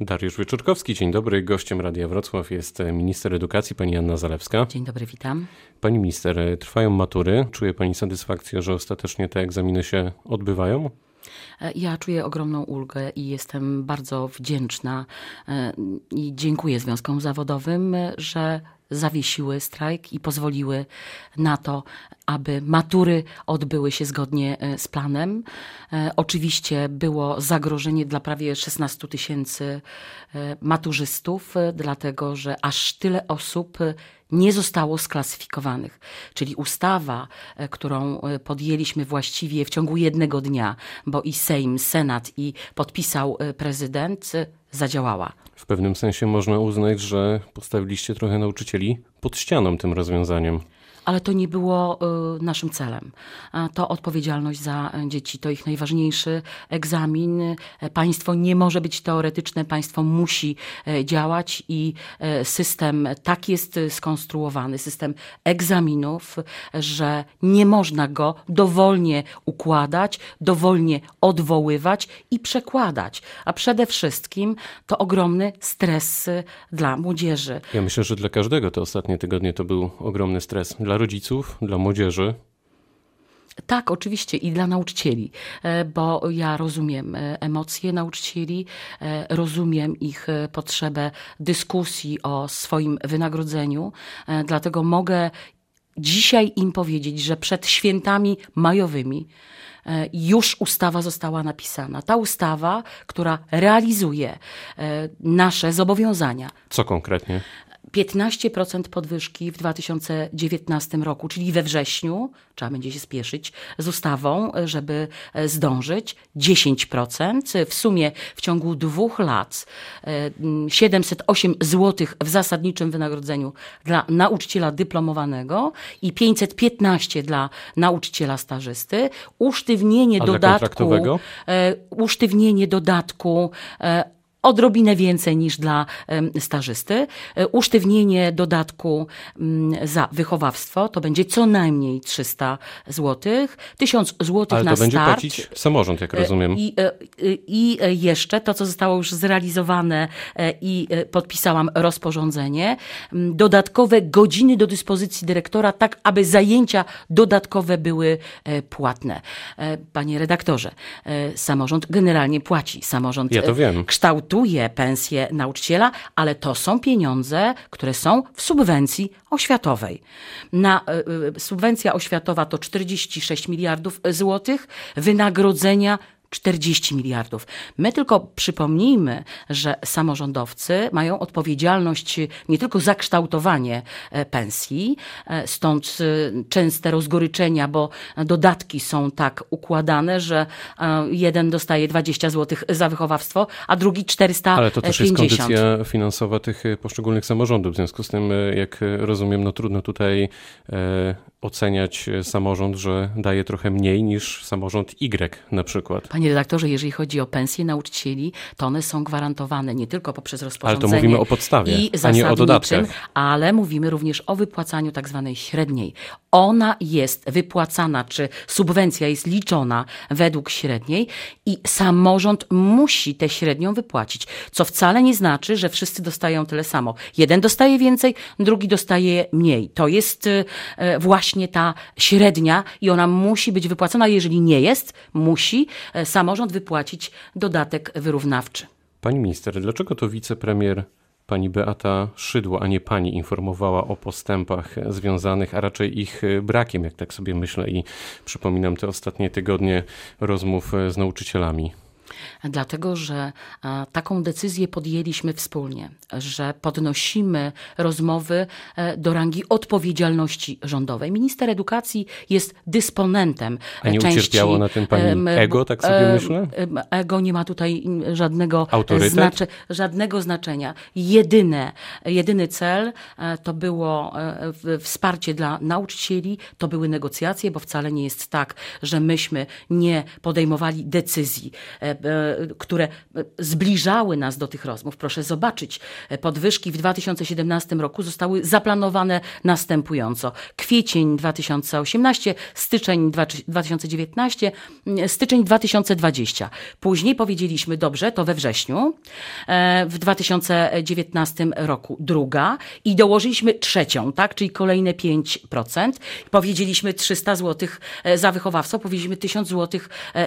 Dariusz Wyczurkowski, dzień dobry. Gościem Radia Wrocław jest minister edukacji, pani Anna Zalewska. Dzień dobry, witam. Pani minister, trwają matury. Czuje pani satysfakcję, że ostatecznie te egzaminy się odbywają? E, ja czuję ogromną ulgę i jestem bardzo wdzięczna e, i dziękuję związkom zawodowym, że zawiesiły strajk i pozwoliły na to, aby matury odbyły się zgodnie e, z planem. Oczywiście było zagrożenie dla prawie 16 tysięcy maturzystów, dlatego że aż tyle osób nie zostało sklasyfikowanych. Czyli ustawa, e, którą e, podjęliśmy właściwie w ciągu jednego dnia, bo i Sejm, Senat i podpisał e, prezydent, zadziałała. W pewnym sensie można uznać, że postawiliście trochę nauczycieli pod ścianą tym rozwiązaniem ale to nie było y, naszym celem. To odpowiedzialność za dzieci, to ich najważniejszy egzamin. Państwo nie może być teoretyczne, państwo musi e, działać i e, system tak jest skonstruowany, system egzaminów, że nie można go dowolnie układać, dowolnie odwoływać i przekładać. A przede wszystkim to ogromny stres dla młodzieży. Ja myślę, że dla każdego te ostatnie tygodnie to był ogromny stres. Dla dla rodziców, dla młodzieży? Tak, oczywiście i dla nauczycieli, e, bo ja rozumiem e, emocje nauczycieli, e, rozumiem ich potrzebę dyskusji o swoim wynagrodzeniu, dlatego mogę dzisiaj im powiedzieć, że przed świętami majowymi już ustawa została napisana. Ta ustawa, która realizuje nasze zobowiązania. Co konkretnie? 15% podwyżki w 2019 roku, czyli we wrześniu, trzeba będzie się spieszyć z ustawą, żeby e, zdążyć, 10%, w sumie w ciągu dwóch lat 708 e, zł w zasadniczym wynagrodzeniu dla nauczyciela dyplomowanego i 515 dla nauczyciela stażysty, usztywnienie dodatku, e, usztywnienie dodatku odrobinę więcej niż dla stażysty. E, usztywnienie dodatku mm, za wychowawstwo to będzie co najmniej 300 zł. 1000 zł Ale na to będzie start. płacić samorząd, jak rozumiem. E, I, e, I jeszcze to, co zostało już zrealizowane i podpisałam rozporządzenie, dodatkowe godziny do dyspozycji dyrektora, tak aby zajęcia dodatkowe były płatne. Panie redaktorze, samorząd generalnie płaci. Samorząd ja to wiem. kształtuje kształtuje pensję nauczyciela, ale to są pieniądze, które są w subwencji oświatowej. Na, y, subwencja oświatowa to 46 miliardów złotych, wynagrodzenia 40 miliardów. My tylko przypomnijmy, że samorządowcy mają odpowiedzialność nie tylko za kształtowanie e, pensji, e, stąd e, częste rozgoryczenia, bo dodatki są tak układane, że jeden dostaje 20 zł za wychowawstwo, a drugi 450. Ale to też jest kondycja finansowa tych poszczególnych samorządów. W związku z tym, jak rozumiem, no trudno tutaj oceniać samorząd, że daje trochę mniej niż samorząd Y na przykład. Panie redaktorze, jeżeli chodzi o pensje nauczycieli, to one są gwarantowane nie tylko poprzez rozporządzenie. Ale to mówimy o podstawie, i a nie o dodatkach. Ale mówimy również o wypłacaniu tak zwanej średniej. Ona jest wypłacana, czy subwencja jest liczona według średniej i samorząd musi tę średnią wypłacić, co wcale nie znaczy, że wszyscy dostają tyle samo. Jeden dostaje więcej, drugi dostaje mniej. To jest e, właśnie ta średnia i ona musi być wypłacona. Jeżeli nie jest, musi e, samorząd wypłacić dodatek wyrównawczy. Pani minister, dlaczego to wicepremier pani Beata Szydło, a nie pani informowała o postępach związanych, a raczej ich brakiem, jak tak sobie myślę i przypominam te ostatnie tygodnie rozmów z nauczycielami? Dlatego, że taką decyzję podjęliśmy wspólnie, że podnosimy rozmowy e, do rangi odpowiedzialności rządowej. Minister edukacji jest dysponentem A nie części, ucierpiało na tym pani ego, tak sobie myślę? Ego nie ma tutaj żadnego, znacze, żadnego znaczenia. Jedyne, jedyny cel e, to było e, wsparcie dla nauczycieli, to były negocjacje, bo wcale nie jest tak, że myśmy nie podejmowali decyzji które zbliżały nas do tych rozmów. Proszę zobaczyć, podwyżki w 2017 roku zostały zaplanowane następująco. Kwiecień 2018, styczeń 2019, styczeń 2020. Później powiedzieliśmy, dobrze, to we wrześniu, w 2019 roku druga i dołożyliśmy trzecią, tak, czyli kolejne 5%. Powiedzieliśmy 300 zł za wychowawstwo, powiedzieliśmy 1000 zł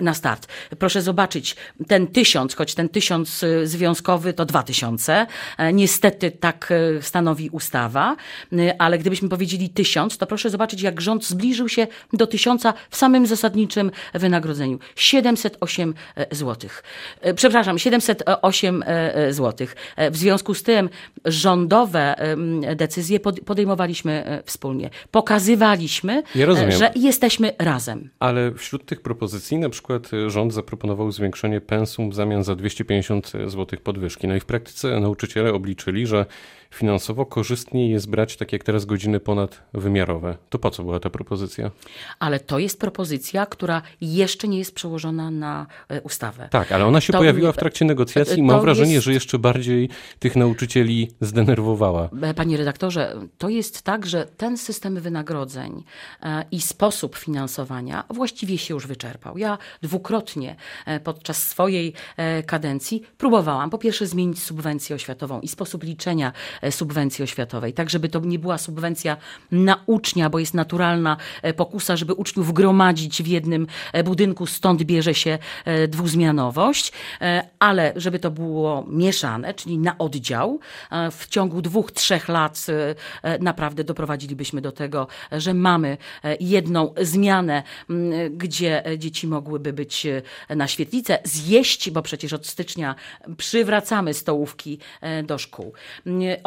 na start. Proszę zobaczyć, ten 1000, choć ten 1000 y, związkowy to 2000. E, niestety tak e, stanowi ustawa, y, ale gdybyśmy powiedzieli 1000, to proszę zobaczyć, jak rząd zbliżył się do 1000 w samym zasadniczym wynagrodzeniu. 708 zł. Przepraszam, 708 zł. W związku z tym rządowe decyzje podejmowaliśmy wspólnie. Pokazywaliśmy, ja że jesteśmy razem. Ale wśród tych propozycji na przykład rząd zaproponował zwiększenie pensum w zamian za 250 zł podwyżki. No i w praktyce nauczyciele obliczyli, że finansowo korzystniej jest brać, tak jak teraz, godziny ponadwymiarowe. To po co była ta propozycja? Ale to jest propozycja, która jeszcze nie jest przełożona na e, ustawę. Tak, ale ona się to, pojawiła w trakcie negocjacji i mam wrażenie, jest... że jeszcze bardziej tych nauczycieli zdenerwowała. E, panie redaktorze, to jest tak, że ten system wynagrodzeń e, i sposób finansowania właściwie się już wyczerpał. Ja dwukrotnie podczas swojej kadencji próbowałam po pierwsze zmienić subwencję oświatową i sposób liczenia E, subwencji oświatowej. Tak, żeby to nie była subwencja na ucznia, bo jest naturalna e, pokusa, żeby uczniów gromadzić w jednym e, budynku, stąd bierze się dwuzmianowość, ale żeby to było mieszane, czyli na oddział, w ciągu dwóch, trzech lat naprawdę doprowadzilibyśmy do tego, że mamy jedną zmianę, gdzie dzieci mogłyby być na świetlicę, zjeść, bo przecież od stycznia przywracamy stołówki do szkół.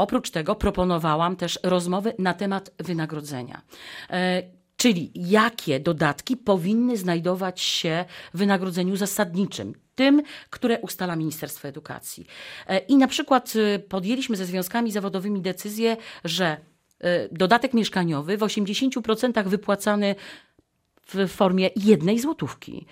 Oprócz tego proponowałam też rozmowy na temat wynagrodzenia. E, czyli jakie dodatki powinny znajdować się w wynagrodzeniu zasadniczym, tym, które ustala Ministerstwo Edukacji. E, I na przykład e, podjęliśmy ze związkami zawodowymi decyzję, że dodatek mieszkaniowy w 80% wypłacany w formie jednej złotówki.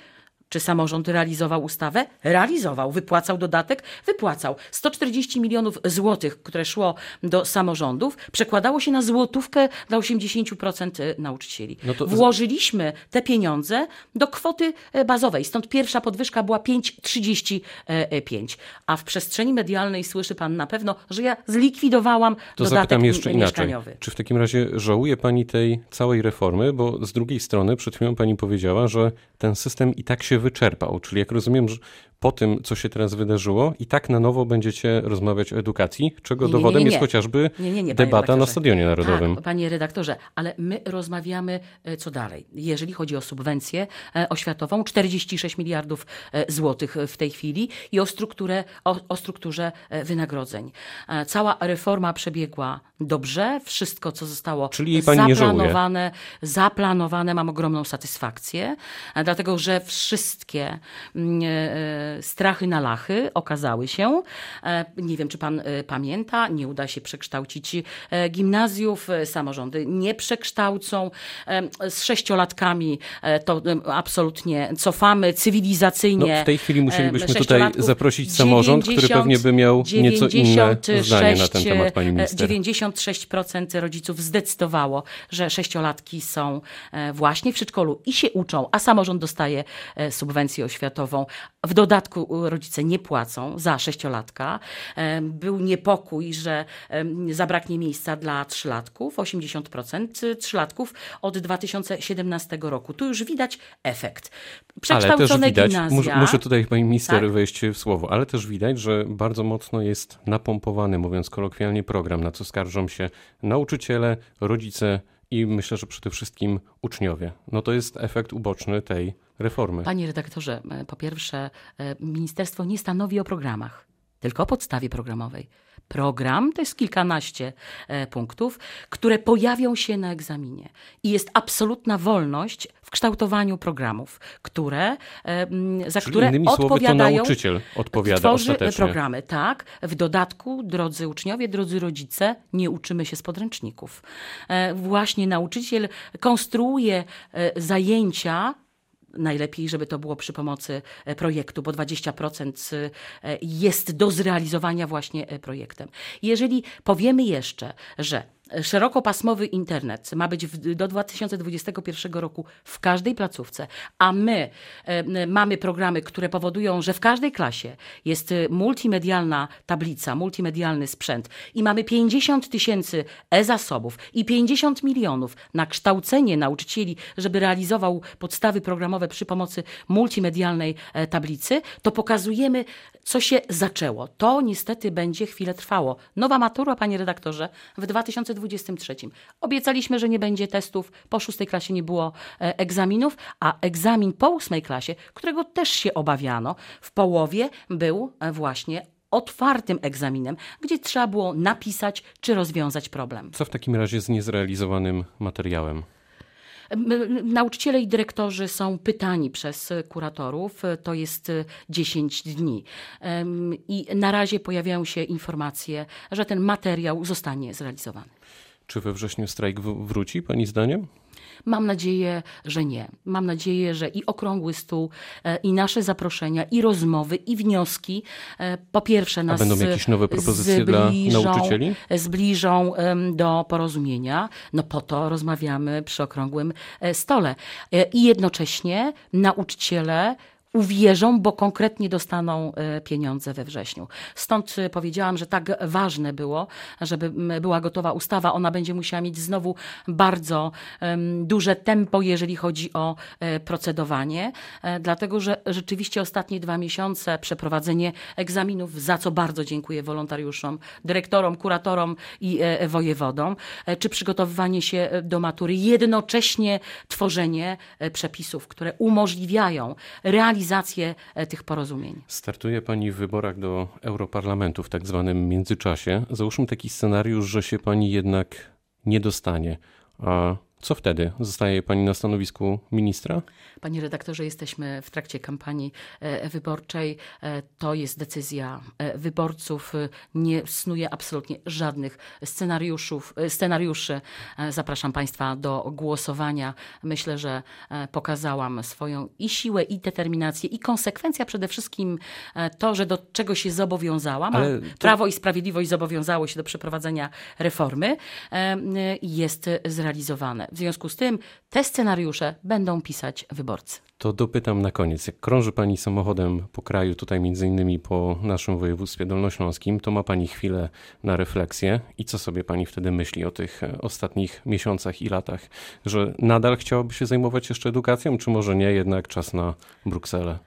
Czy samorząd realizował ustawę? Realizował. Wypłacał dodatek? Wypłacał. 140 milionów złotych, które szło do samorządów, przekładało się na złotówkę dla 80% e, nauczycieli. No to... Włożyliśmy te pieniądze do kwoty e, bazowej. Stąd pierwsza podwyżka była 5,35. A w przestrzeni medialnej słyszy pan na pewno, że ja zlikwidowałam to dodatek jeszcze mieszkaniowy. Inaczej. Czy w takim razie żałuje pani tej całej reformy? Bo z drugiej strony przed chwilą pani powiedziała, że ten system i tak się wyczerpał. Czyli jak rozumiem, że po tym, co się teraz wydarzyło, i tak na nowo będziecie rozmawiać o edukacji, czego nie, nie, dowodem nie, jest chociażby debata na Stadionie Narodowym. Tak, panie redaktorze, ale my rozmawiamy e, co dalej. Jeżeli chodzi o subwencję e, oświatową, 46 miliardów e, złotych w tej chwili i o, strukturę, o, o strukturze wynagrodzeń. Cała reforma przebiegła dobrze, wszystko, co zostało Czyli zaplanowane, zaplanowane, mam ogromną satysfakcję, dlatego że wszystkie mm, strachy na lachy okazały się. E, nie wiem, czy pan e, pamięta, nie uda się przekształcić e, gimnazjów, samorządy nie przekształcą. Z sześciolatkami to absolutnie cofamy cywilizacyjnie. No, w tej chwili musielibyśmy tutaj zaprosić samorząd, 90, który pewnie by miał nieco inne zdanie na ten temat, pani minister. 96% rodziców zdecydowało, że sześciolatki są właśnie w przedszkolu i się uczą, a samorząd dostaje subwencję oświatową. W dodatku rodzice nie płacą za sześciolatka. Był niepokój, że zabraknie miejsca dla trzylatków, 80% trzylatków od 2017 roku. Tu już widać efekt. Przekształcone ale też widać, gimnazja. Muszę tutaj pani minister tak? wejść w słowo, ale też widać, że bardzo mocno jest napompowany, mówiąc kolokwialnie, program, na co skarżą się nauczyciele, rodzice i myślę, że przede wszystkim uczniowie. No to jest efekt uboczny tej reformy. Panie redaktorze, e, po pierwsze, e, ministerstwo nie stanowi o programach, tylko o podstawie programowej. Program to jest kilkanaście e, punktów, które pojawią się na egzaminie. I jest absolutna wolność w kształtowaniu programów, które, za Czyli które innymi odpowiadają. Słowy, to nauczyciel odpowiada tworzy ostatecznie. programy, tak. W dodatku, drodzy uczniowie, drodzy rodzice, nie uczymy się z podręczników. Właśnie nauczyciel konstruuje zajęcia Najlepiej, żeby to było przy pomocy e, projektu, bo 20% e, jest do zrealizowania właśnie e, projektem. Jeżeli powiemy jeszcze, że szerokopasmowy internet ma być w, do 2021 roku w każdej placówce, a my e, mamy programy, które powodują, że w każdej klasie jest e, multimedialna tablica, multimedialny sprzęt i mamy 50 tysięcy e-zasobów i 50 milionów na kształcenie nauczycieli, żeby realizował podstawy programowe przy pomocy multimedialnej e, tablicy, to pokazujemy, co się zaczęło. To niestety będzie chwilę trwało. Nowa matura, panie redaktorze, w 2023. Obiecaliśmy, że nie będzie testów, po szóstej klasie nie było e, egzaminów, a egzamin po ósmej klasie, którego też się obawiano, w połowie był e, właśnie otwartym egzaminem, gdzie trzeba było napisać czy rozwiązać problem. Co w takim razie z niezrealizowanym materiałem? Nauczyciele i dyrektorzy są pytani przez kuratorów, to jest 10 dni. I na razie pojawiają się informacje, że ten materiał zostanie zrealizowany. Czy we wrześniu strajk wróci, Pani zdaniem? Mam nadzieję, że nie. Mam nadzieję, że i okrągły stół, e, i nasze zaproszenia, i rozmowy, i wnioski e, po pierwsze nas A będą jakieś nowe propozycje zbliżą, dla nauczycieli? Zbliżą do porozumienia. No po to rozmawiamy przy okrągłym e, stole. I jednocześnie nauczyciele uwierzą, bo konkretnie dostaną e, pieniądze we wrześniu. Stąd e, powiedziałam, że tak ważne było, żeby była gotowa ustawa. Ona będzie musiała mieć znowu bardzo duże tempo, jeżeli chodzi o e, procedowanie, dlatego że rzeczywiście ostatnie dwa miesiące przeprowadzenie egzaminów, za co bardzo dziękuję wolontariuszom, dyrektorom, kuratorom i wojewodom, czy przygotowywanie się do matury, jednocześnie tworzenie przepisów, które umożliwiają realizację realizację e, tych porozumień. Startuje Pani w wyborach do Europarlamentu w tak zwanym międzyczasie. Załóżmy taki scenariusz, że się Pani jednak nie dostanie. A co wtedy? Zostaje pani na stanowisku ministra? Panie redaktorze, jesteśmy w trakcie kampanii e, wyborczej. E, to jest decyzja e, wyborców. Nie snuje absolutnie żadnych scenariuszów, scenariuszy. Zapraszam Państwa do głosowania. Myślę, że pokazałam swoją i siłę, i determinację, i konsekwencja przede wszystkim to, że do czego się zobowiązałam, Ale to... Prawo i Sprawiedliwość zobowiązało się do przeprowadzenia reformy, jest zrealizowane. W związku z tym te scenariusze będą pisać wyborcy. To dopytam na koniec. Jak krąży Pani samochodem po kraju, tutaj między innymi po naszym województwie dolnośląskim, to ma Pani chwilę na refleksję i co sobie Pani wtedy myśli o tych e, ostatnich miesiącach i latach? Że nadal chciałaby się zajmować jeszcze edukacją, czy może nie, jednak czas na Brukselę?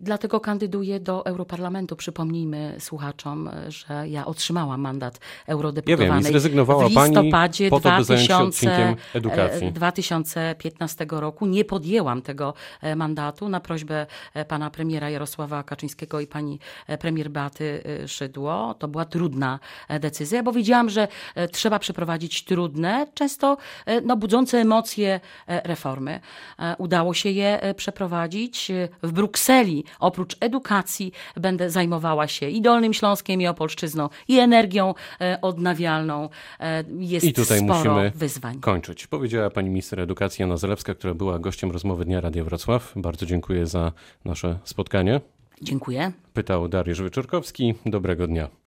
Dlatego kandyduję do Europarlamentu. Przypomnijmy słuchaczom, że ja otrzymałam mandat eurodeputowanej ja wiem, zrezygnowała w listopadzie pani po to, 2000, edukacji. 2015 e, roku. Nie podjęłam tego e, mandatu na prośbę e, pana premiera Jarosława Kaczyńskiego i pani premier Beaty Szydło. To była trudna decyzja, bo wiedziałam, że trzeba przeprowadzić trudne, często no, budzące emocje reformy. Udało się je przeprowadzić w Brukseli Brukseli oprócz edukacji będę zajmowała się i Dolnym Śląskiem, i Opolszczyzną, i energią e, odnawialną. E, jest I tutaj sporo musimy wyzwań. kończyć. Powiedziała pani minister edukacji Jana Zalewska, która była gościem rozmowy Dnia Radia Wrocław. Bardzo dziękuję za nasze spotkanie. Dziękuję. Pytał Dariusz Wyczorkowski. Dobrego dnia.